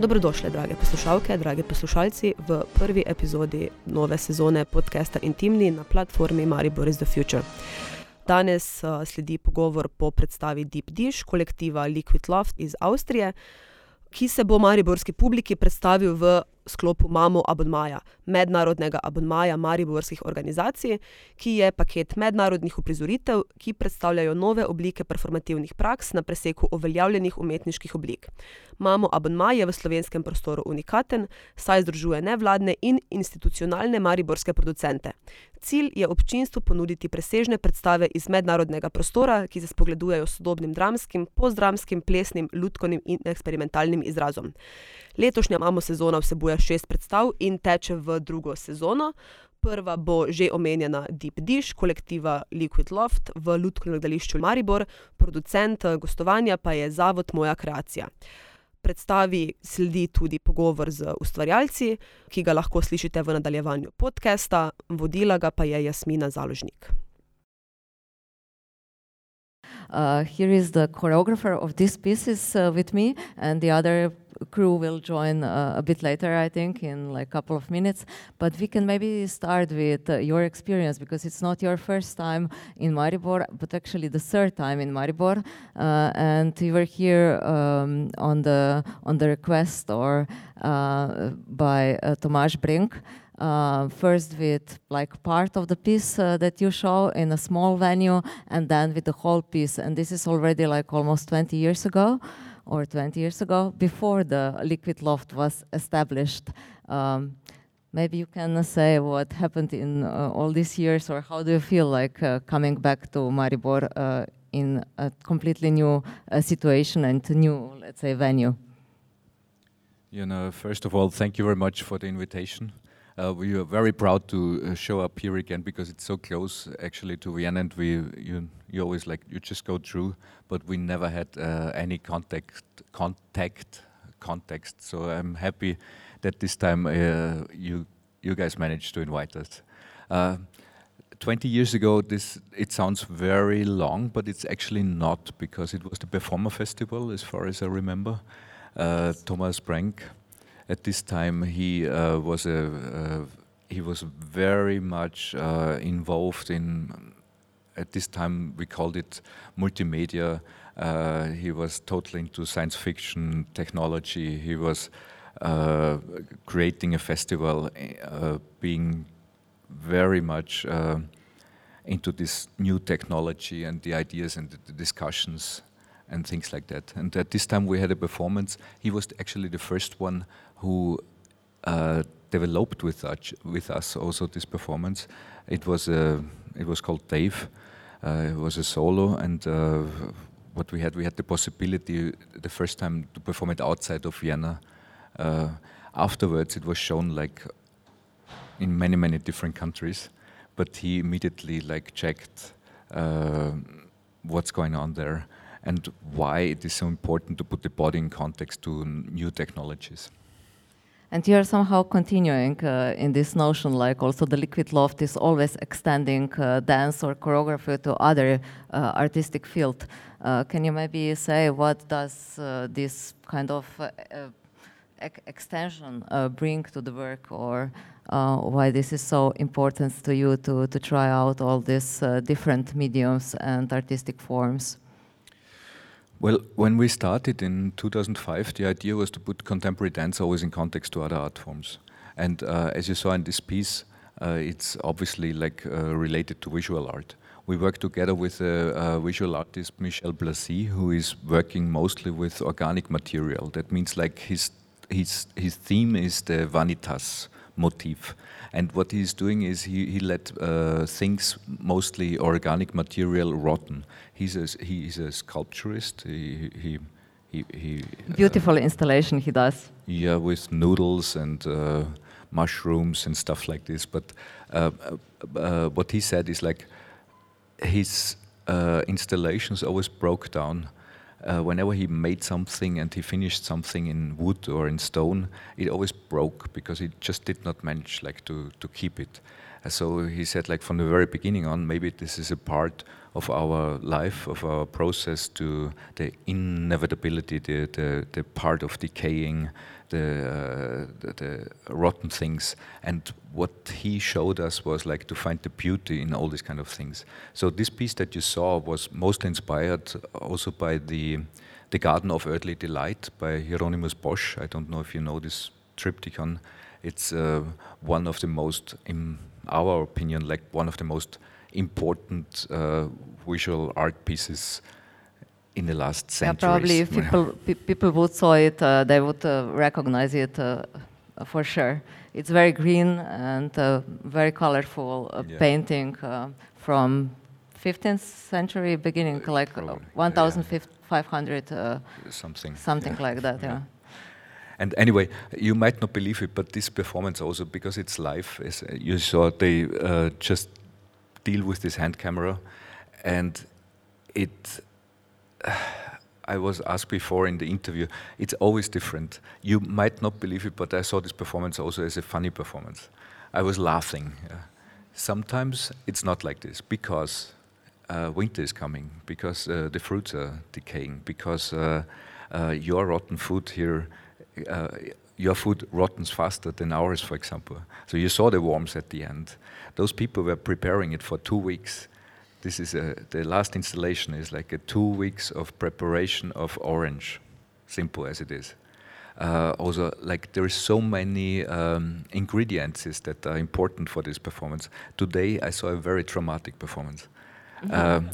Dobrodošli, drage poslušalke, drage poslušalci, v prvi epizodi nove sezone podcasta Intimni na platformi Maribor is the Future. Danes uh, sledi pogovor po predstavi Deep Dish kolektiva Liquid Loft iz Avstrije, ki se bo mariborski publiki predstavil v sklopu Mamo Abonmaja, mednarodnega abonmaja mariborskih organizacij, ki je paket mednarodnih uprizoritev, ki predstavljajo nove oblike performativnih praks na preseku uveljavljenih umetniških oblik. Mamo Abonmaj je v slovenskem prostoru unikaten, saj združuje nevladne in institucionalne mariborske producente. Cilj je občinstvu ponuditi presežne predstave iz mednarodnega prostora, ki se spogledujejo s sodobnim dramskim, postdramskim, plesnim, lutkovnim in eksperimentalnim izrazom. Letošnja Mamo sezona vsebuje šest predstav in teče v drugo sezono. Prva bo že omenjena Deep Dish kolektiva Liquid Loft v Lutkovnem gledališču Maribor, producent gostovanja pa je zavod Moja kreacija. Predstavi sledi tudi pogovor z ustvarjalci, ki ga lahko slišite v nadaljevanju podcasta, vodila ga pa je Jasmina Založnik. Uh, here is the choreographer of these pieces uh, with me, and the other crew will join uh, a bit later, I think, in like a couple of minutes. But we can maybe start with uh, your experience because it's not your first time in Maribor, but actually the third time in Maribor. Uh, and you were here um, on the on the request or uh, by uh, Tomasz Brink. Uh, first with like part of the piece uh, that you show in a small venue and then with the whole piece and this is already like almost 20 years ago or 20 years ago, before the Liquid Loft was established. Um, maybe you can say what happened in uh, all these years, or how do you feel like uh, coming back to Maribor uh, in a completely new uh, situation and new, let's say, venue? You know, first of all, thank you very much for the invitation. Uh, we are very proud to uh, show up here again because it's so close actually to Vienna and we you, you always like you just go through but we never had uh, any contact contact context so I'm happy that this time uh, you you guys managed to invite us. Uh, 20 years ago this it sounds very long but it's actually not because it was the Performer Festival as far as I remember. Uh, Thomas Brank at this time he uh, was a uh, he was very much uh, involved in at this time we called it multimedia uh, he was totally into science fiction technology he was uh, creating a festival uh, being very much into this new technology and the ideas and the discussions and things like that. And at this time we had a performance. He was actually the first one who uh, developed with us, with us also this performance. It was a, it was called Dave. Uh, it was a solo, and uh, what we had, we had the possibility the first time to perform it outside of Vienna. Uh, afterwards, it was shown like in many many different countries, but he immediately like checked uh, what's going on there and why it is so important to put the body in context to new technologies. And you are somehow continuing uh, in this notion, like also the liquid loft is always extending uh, dance or choreography to other uh, artistic field. Uh, can you maybe say what does uh, this kind of uh, extension bring to the work, or why this is so important to you to to try out all these different mediums and artistic forms? Well, when we started in 2005, the idea was to put contemporary dance always in context to other art forms. And uh, as you saw in this piece, uh, it's obviously like uh, related to visual art. We work together with a, visual artist, Michel Blazy, who is working mostly with organic material. That means like his, his, his theme is the vanitas motif. And what he's doing is he, he let uh, things, mostly organic material, rotten. He's a, he's a sculpturist. He, he, he, he uh, Beautiful uh, installation he does. Yeah, with noodles and uh, mushrooms and stuff like this. But uh, uh, what he said is like his installations always broke down uh, whenever he made something and he finished something in wood or in stone, it always broke because he just did not manage like to, to keep it. Uh, so he said like from the very beginning on, maybe this is a part of our life, of our process, to the inevitability, the, the, the part of decaying, the, uh, the, the, rotten things. And what he showed us was like to find the beauty in all these kind of things. So this piece that you saw was mostly inspired also by the, the Garden of Earthly Delight by Hieronymus Bosch. I don't know if you know this triptychon. It's uh, one of the most, in our opinion, like one of the most important uh, visual art pieces in the last century. Yeah, probably if people people would saw it, uh, they would uh, recognize it uh, for sure. It's very green and uh, very colorful uh, yeah. painting from 15th century beginning, like 1,500 something something yeah. like that. yeah. yeah. And anyway, you might not believe it, but this performance also, because it's live, as you saw, they uh, just deal with this hand camera, and it. I was asked before in the interview, it's always different. You might not believe it, but I saw this performance also as a funny performance. I was laughing. Sometimes it's not like this because uh, winter is coming, because uh, the fruits are decaying, because uh, uh your rotten food here uh, your food rottens faster than ours, for example. So you saw the worms at the end. Those people were preparing it for two weeks. This is a, the last installation is like a two weeks of preparation of orange, simple as it is. Uh, also, like there is so many um, ingredients that are important for this performance. Today, I saw a very dramatic performance, mm -hmm. um,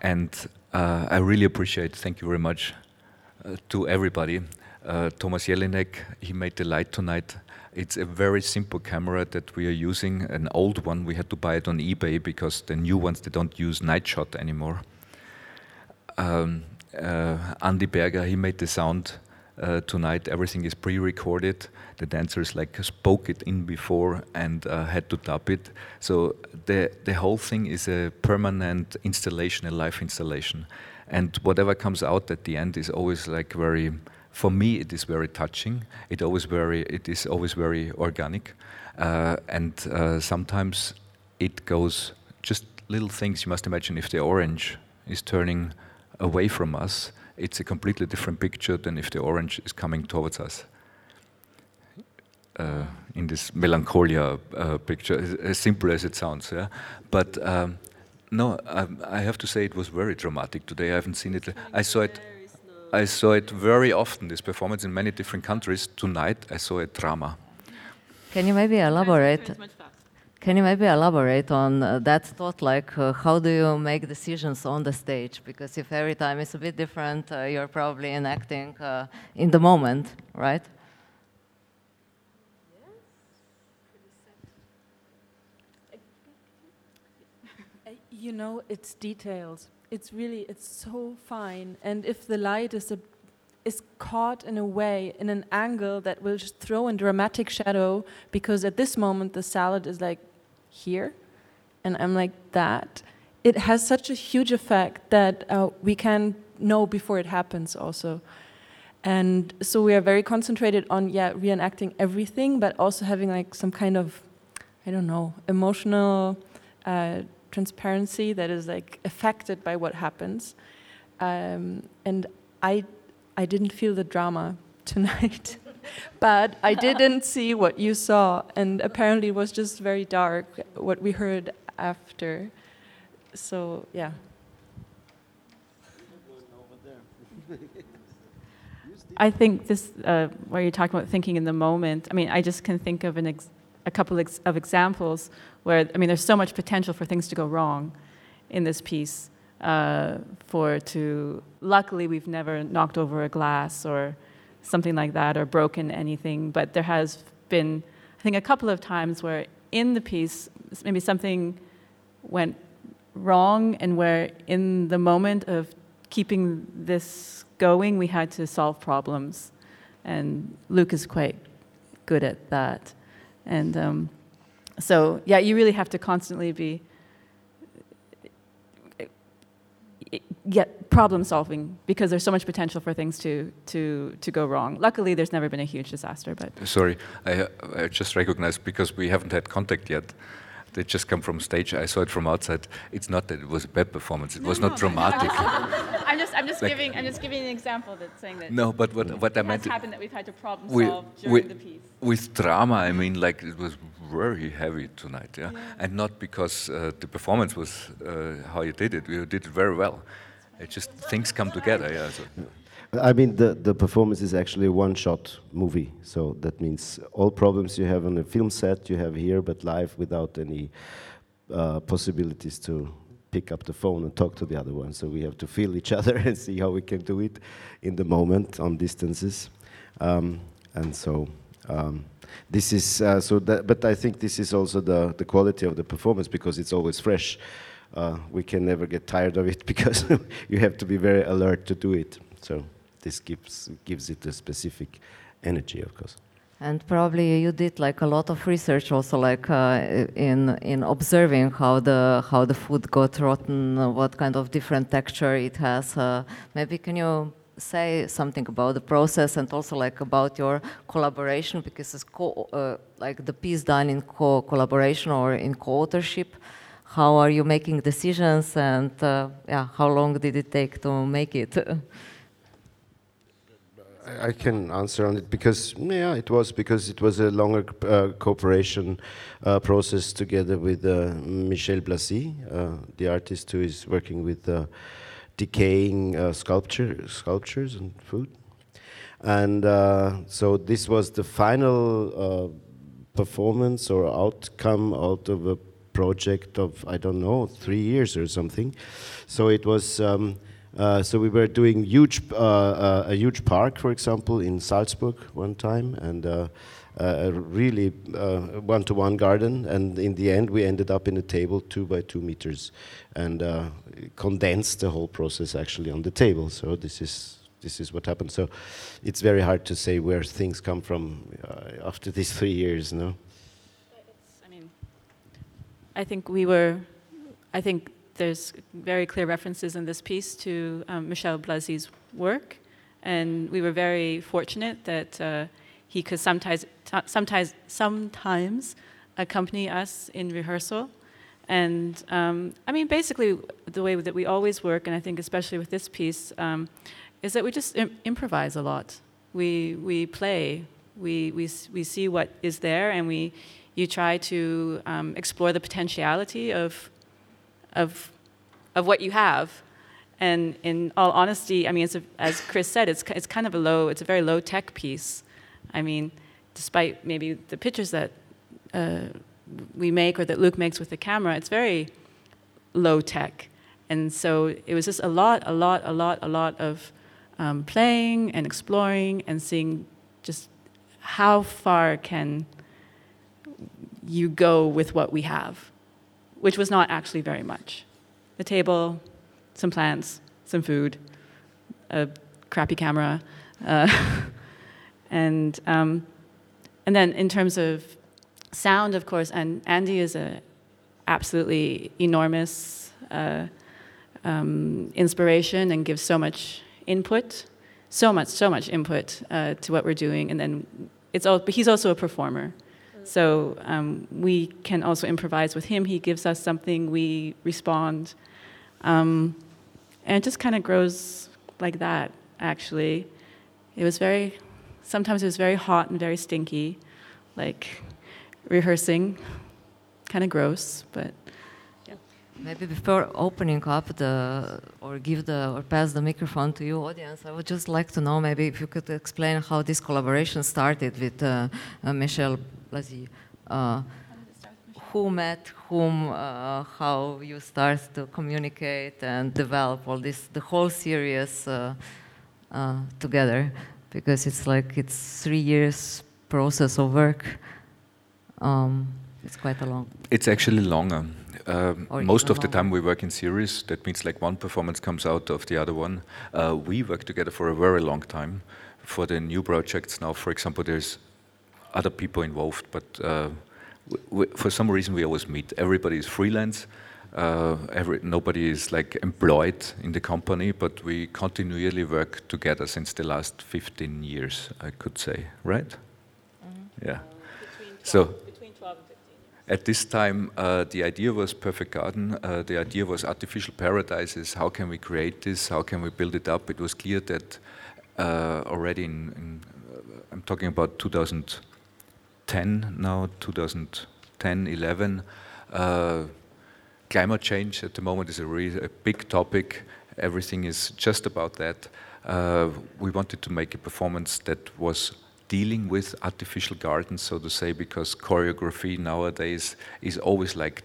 and uh, I really appreciate. Thank you very much uh, to everybody. Uh, Thomas Jelinek, he made the light tonight. It's a very simple camera that we are using, an old one. We had to buy it on eBay because the new ones, they don't use night shot anymore. Um, uh, Andy Berger, he made the sound uh, tonight. Everything is pre-recorded. The dancers like spoke it in before and uh, had to dub it. So the the whole thing is a permanent installation, a live installation, and whatever comes out at the end is always like very for me it is very touching. It always very it is always very organic, uh, and uh, sometimes it goes just little things. You must imagine if the orange is turning away from us, it's a completely different picture than if the orange is coming towards us. Uh, in this melancholia uh, picture, as, as, simple as it sounds, yeah. But um, no, I, I have to say it was very dramatic today. I haven't seen it. I saw it. I saw it very often, this performance in many different countries. Tonight I saw a drama. Can you maybe elaborate? Can you maybe elaborate on uh, that thought? Like, uh, how do you make decisions on the stage? Because if every time is a bit different, uh, you're probably enacting uh, in the moment, right? You know, it's details it's really it's so fine. And if the light is a is caught in a way in an angle that will just throw in dramatic shadow because at this moment the salad is like here and I'm like that it has such a huge effect that uh, we can know before it happens also. And so we are very concentrated on yeah reenacting everything but also having like some kind of I don't know emotional uh, transparency that is like affected by what happens. Um, and I, I didn't feel the drama tonight, but I didn't see what you saw, and apparently it was just very dark. What we heard after, so yeah. I think this, uh, where you're talking about thinking in the moment. I mean, I just can think of an ex a couple of examples where, I mean, there's so much potential for things to go wrong in this piece. Uh, for to, luckily, we've never knocked over a glass or something like that or broken anything, but there has been, I think, a couple of times where in the piece, maybe something went wrong and where in the moment of keeping this going, we had to solve problems. And Luke is quite good at that. And um, so, yeah, you really have to constantly be get problem solving because there's so much potential for things to to to go wrong. Luckily, there's never been a huge disaster. But sorry, I, I just recognized because we haven't had contact yet they just come from stage. I saw it from outside. It's not that it was a bad performance. It No, was not but- dramatic. I'm just, I'm just Like- giving, I'm just giving an example that's saying that no, but what, what I it has meant happened that we've had to problem we- solve during we- the piece. with drama, I mean, like it was very heavy tonight, yeah, and not because uh, the performance was uh, how you did it. You did it very well. It just things come together, yeah. So. I mean, the, the performance is actually a one shot movie. So that means all problems you have on a film set, you have here, but live without any uh, possibilities to pick up the phone and talk to the other one. So we have to feel each other and see how we can do it in the moment on distances. Um, and so. Um, this is uh, so that, but I think this is also the, the quality of the performance because it's always fresh. Uh, we can never get tired of it because you have to be very alert to do it. So this gives gives it a specific energy, of course. And probably you did like a lot of research also, like uh, in in observing how the how the food got rotten, what kind of different texture it has. Uh, maybe can you say something about the process and also like about your collaboration because it's co- uh, like the piece done in co collaboration or in co-authorship. How are you making decisions and uh, yeah, how long did it take to make it? I can answer on it because yeah, it was because it was a longer uh, cooperation uh, process together with uh, Michel Blazy, uh, the artist who is working with uh, decaying uh, sculpture sculptures and food, and so this was the final performance or outcome out of a project of I don't know three years or something. So it was. Um, uh, so we were doing huge, uh, uh, a huge park, for example, in Salzburg one time, and uh, a really uh, one-to-one garden. And in the end, we ended up in a table two by two meters, and condensed the whole process actually on the table. So this is this is what happened. So it's very hard to say where things come from after these three years. No. I think we were, I think there's very clear references in this piece to um, Michel Blazy's work, and we were very fortunate that uh, he could sometimes, t- sometimes, sometimes accompany us in rehearsal. And um, I mean, basically, the way that we always work, and I think especially with this piece, um, is that we just Im- improvise a lot. We we play. We we we see what is there, and we you try to um, explore the potentiality of of of what you have. And in all honesty, I mean, a, as Chris said, it's it's kind of a low, it's a very low tech piece. I mean, despite maybe the pictures that uh, we make or that Luke makes with the camera, it's very low tech. And so it was just a lot, a lot, a lot, a lot of um, playing and exploring and seeing just how far can you go with what we have, which was not actually very much. The table, some plants, some food, a crappy camera, uh, and um, and then in terms of sound, of course, and Andy is a absolutely enormous uh, um, inspiration and gives so much input, so much, so much input uh, to what we're doing. And then it's all, but he's also a performer. So um, we can also improvise with him. He gives us something, we respond. Um, and it just kind of grows like that, actually. It was very, sometimes it was very hot and very stinky, like rehearsing, kind of gross, but Yeah. Maybe before opening up the or give the or pass the microphone to you, audience, I would just like to know maybe if you could explain how this collaboration started with uh, uh, Michel Uh, who met whom, uh, how you start to communicate and develop all this, the whole series uh, uh, together, because it's like it's three years process of work. Um, it's quite a long. It's actually longer. Um, most of the time we work in series. That means like one performance comes out of the other one. Uh, we work together for a very long time. For the new projects now, for example, there's other people involved, but uh, w- w- for some reason we always meet. Everybody is freelance. Uh, every, nobody is like employed in the company, but we continually work together since the last 15 years, I could say, right? Yeah. So- between 12 and 15. at this time, uh, the idea was perfect garden. Uh, the idea was artificial paradises. How can we create this? How can we build it up? It was clear that uh, already in, in uh, I'm talking about 2010 now, 2010, 11. Uh, climate change at the moment is a really a big topic. Everything is just about that. Uh, we wanted to make a performance that was dealing with artificial gardens, so to say, because choreography nowadays is always like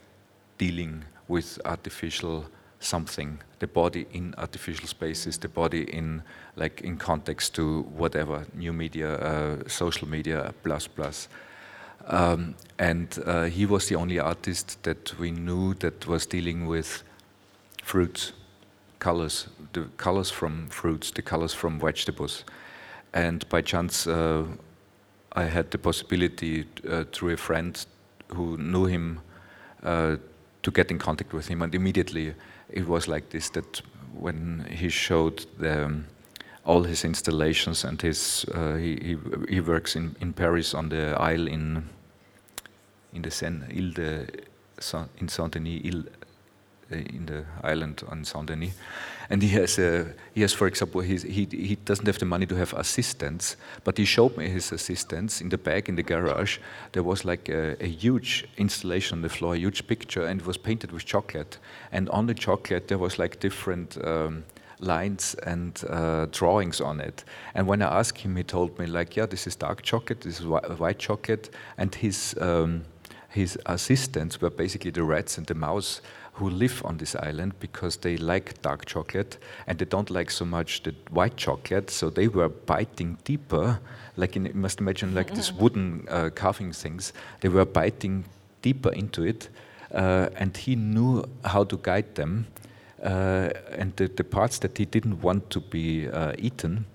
dealing with artificial something, the body in artificial spaces, the body in like in context to whatever new media, uh, social media, plus plus. Um, and uh, he was the only artist that we knew that was dealing with fruits, colors, the colors from fruits, the colors from vegetables. And by chance, uh, I had the possibility uh, through a friend who knew him uh, to get in contact with him, and immediately it was like this that when he showed the, um, all his installations and his uh, he, he, he works in, in Paris on the Isle in in the Seine, Ile de in Saint Denis, Ile, uh, in the island on Saint Denis and he has, uh, he has, for example, he, he doesn't have the money to have assistants, but he showed me his assistants in the back in the garage. There was like a, a huge installation on the floor, a huge picture, and it was painted with chocolate. And on the chocolate there was like different. Um, lines and uh, drawings on it. And when I asked him, he told me like, yeah, this is dark chocolate, this is white chocolate, and his um, his assistants were basically the rats and the mouse who live on this island because they like dark chocolate and they don't like so much the white chocolate. So they were biting deeper, like in, you must imagine like these wooden uh, carving things. They were biting deeper into it, uh, and he knew how to guide them. Uh, and the, the, parts that he didn't want to be uh, eaten,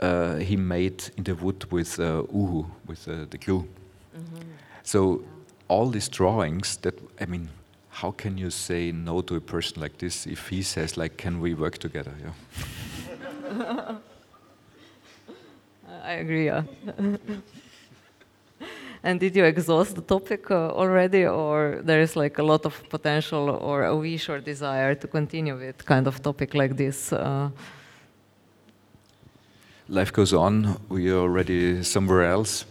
uh, he made in the wood with uh, uhu, with the glue. Mm -hmm. So all these drawings that I mean how can you say no to a person like this if he says like can we work together? Yeah. I agree yeah. And did you exhaust the topic uh, already or there is like a lot of potential or a wish or desire to continue with kind of topic like this uh, life goes on. We are already somewhere else.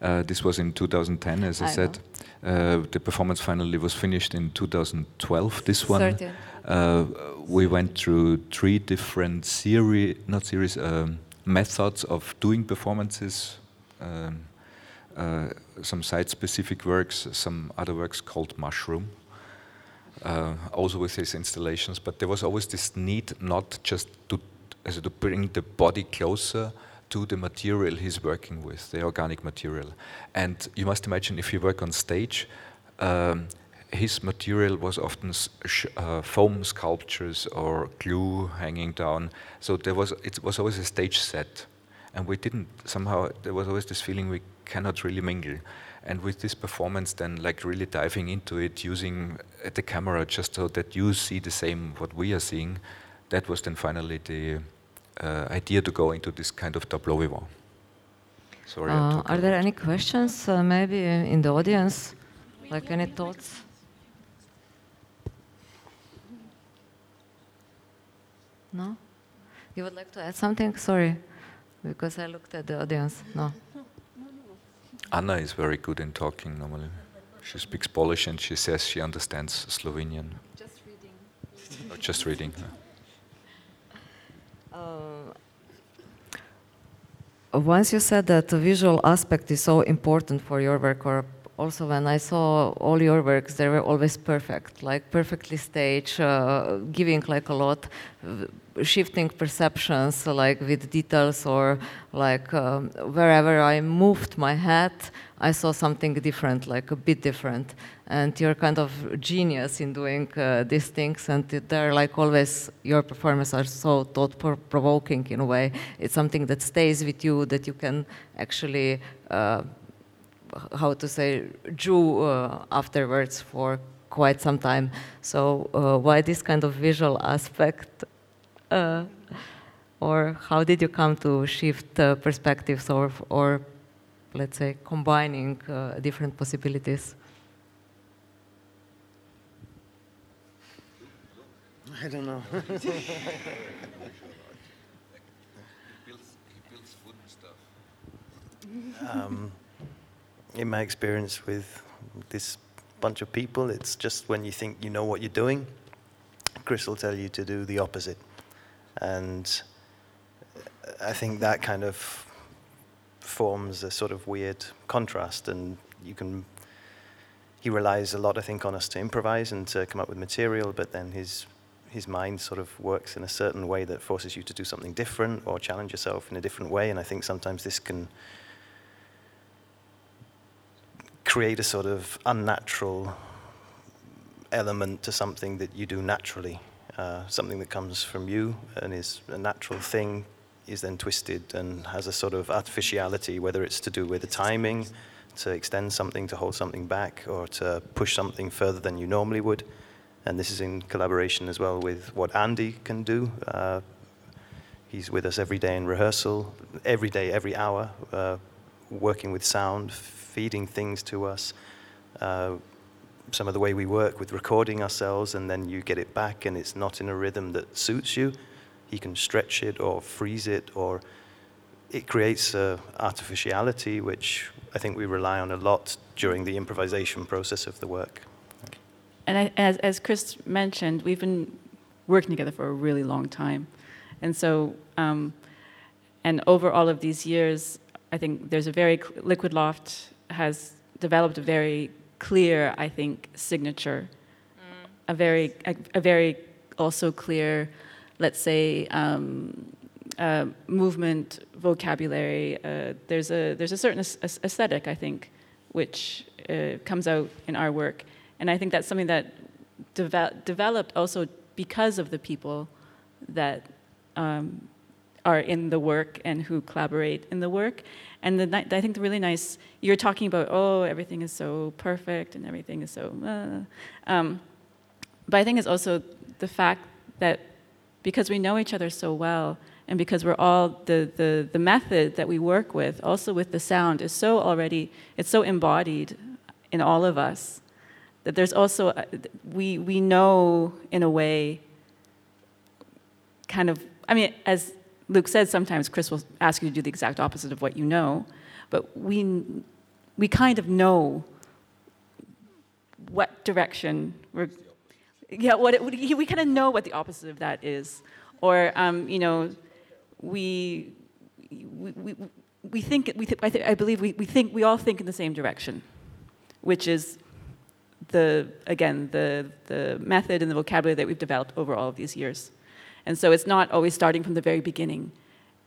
Uh, this was in 2010 as i, I said. know. Uh, the performance finally was finished in 2012. This one, uh, we went through three different series, not series, um, methods of doing performances. Um, uh, some site-specific works, some other works called Mushroom. Uh, also with his installations, but there was always this need not just to, as to bring the body closer, to the material he's working with, the organic material. And you must imagine if you work on stage, um, his material was often uh, foam sculptures or glue hanging down. So there was it was always a stage set, and we didn't somehow there was always this feeling we cannot really mingle. And with this performance, then like really diving into it, using the camera just so that you see the same what we are seeing, that was then finally the uh, idea to go into this kind of tableau vivant. Sorry. Uh, are there any questions, uh, maybe in the audience? Like any thoughts? No? You would like to add something? Sorry, because I looked at the audience. No. Anna is very good in talking normally. She speaks Polish and she says she understands Slovenian. Just reading. Oh, just reading. Once you said that the visual aspect is so important for your work, or also when I saw all your works, they were always perfect, like perfectly staged, uh, giving like a lot, shifting perceptions, like with details, or like um, wherever I moved my head, I saw something different, like a bit different. And you're kind of genius in doing uh, these things, and they're like always, your performances are so thought provoking in a way. It's something that stays with you, that you can actually, uh, how to say, Jew uh, afterwards for quite some time. So, uh, why this kind of visual aspect? uh, or how did you come to shift uh, perspectives or, or, let's say, combining uh, different possibilities? I don't know. um, in my experience with this bunch of people, it's just when you think you know what you're doing, Chris will tell you to do the opposite. And I think that kind of forms a sort of weird contrast, and you can. He relies a lot, I think, on us to improvise and to come up with material, but then his his mind sort of works in a certain way that forces you to do something different or challenge yourself in a different way. And I think sometimes this can create a sort of unnatural element to something that you do naturally. Uh, something that comes from you and is a natural thing is then twisted and has a sort of artificiality, whether it's to do with the timing, to extend something, to hold something back, or to push something further than you normally would and this is in collaboration as well with what Andy can do. Uh, he's with us every day in rehearsal, every day, every hour, uh, working with sound, feeding things to us. Uh, some of the way we work with recording ourselves, and then you get it back, and it's not in a rhythm that suits you. He can stretch it or freeze it, or it creates a artificiality, which I think we rely on a lot during the improvisation process of the work and I, as, as Chris mentioned, we've been working together for a really long time. And so, um, and over all of these years, I think there's a very, Liquid Loft has developed a very clear, I think, signature. Mm. A very, a, a, very also clear, let's say, um, uh, movement vocabulary. Uh, there's a there's a certain aesthetic, I think, which uh, comes out in our work, and I think that's something that deve- developed also because of the people that um, are in the work and who collaborate in the work. And the, I think the really nice, you're talking about, oh, everything is so perfect and everything is so, uh. um, but I think it's also the fact that because we know each other so well, and because we're all the, the, the method that we work with, also with the sound, is so already, it's so embodied in all of us that there's also, uh, we, we know in a way, kind of, I mean, as Luke said, sometimes Chris will ask you to do the exact opposite of what you know, but we, we kind of know what direction we're, yeah, what it, we kind of know what the opposite of that is. Or, um, you know, we, we, we, we think, we th- I, th- I believe we, we think, we all think in the same direction, which is the again the the method and the vocabulary that we've developed over all of these years. And so it's not always starting from the very beginning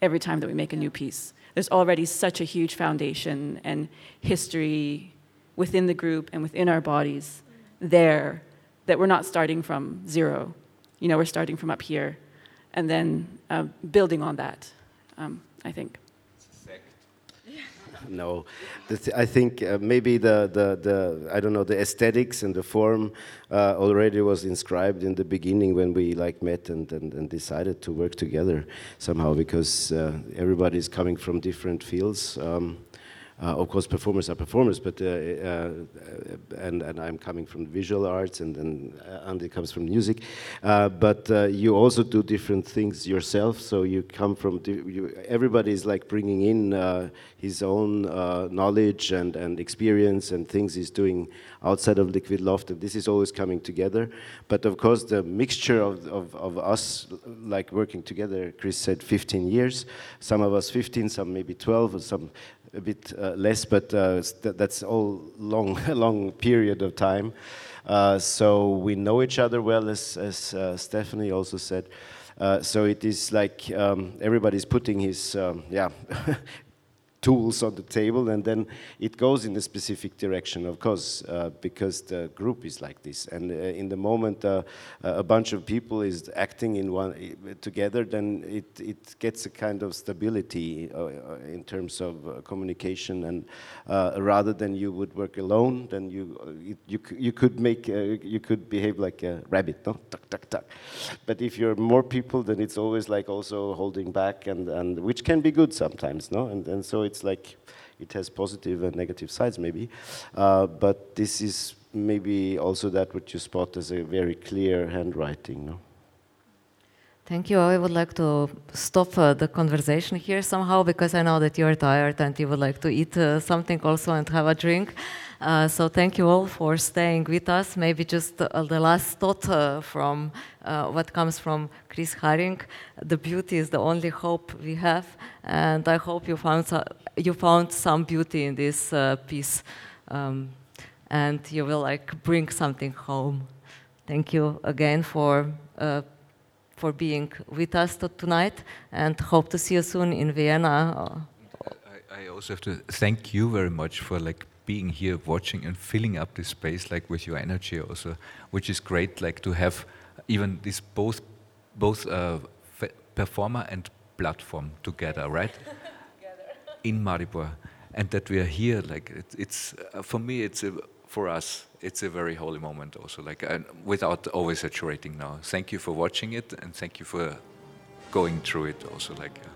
every time that we make a new piece. There's already such a huge foundation and history within the group and within our bodies there that we're not starting from zero. You know, we're starting from up here and then uh, building on that, um, I think no, th I think uh, maybe the, the, the I don't know the aesthetics and the form uh, already was inscribed in the beginning when we like met and, and, and decided to work together somehow because uh, everybody is coming from different fields. Um, Uh, of course, performers are performers, but uh, uh, uh, and and I'm coming from visual arts, and and uh, Andy comes from music, but you also do different things yourself. So you come from you, everybody is like bringing in his own knowledge and and experience and things he's doing outside of Liquid Loft, and this is always coming together. But of course, the mixture of, of, of, us, like working together, Chris said 15 years, some of us 15, some maybe 12, or some a bit uh, less, but uh, that's all long, long period of time. Uh, so we know each other well, as, as Stephanie also said. Uh, so it is like um, everybody's putting his um, yeah tools on the table and then it goes in a specific direction of course uh, because the group is like this. And uh, in the moment uh, a bunch of people is acting in one together then it, it gets a kind of stability uh, uh, in terms of uh, communication. And rather than you would work alone then you you, you could make you could behave like a rabbit no? Tuck tuck tuck. But if you're more people then it's always like also holding back and and which can be good sometimes no? And and so it's like it has positive and negative sides maybe, uh, but this is maybe also that which you spot as a very clear handwriting. No? Thank you. I would like to stop uh, the conversation here somehow because I know that you're tired and you would like to eat uh, something also and have a drink. Uh, so thank you all for staying with us. Maybe just uh, the last thought uh, from uh, what comes from Chris Haring. The beauty is the only hope we have, and I hope you found so you found some beauty in this piece, um, and you will like bring something home. Thank you again for for being with us tonight and hope to see you soon in Vienna. I, I, also have to thank you very much for like being here watching and filling up this space like with your energy also which is great like to have even this both both uh, performer and platform together right? In Maribor. And that we are here like it, it's uh, for me it's a, for us it's a very holy moment also like uh, without oversaturating now. Thank you for watching it and thank you for going through it also like uh,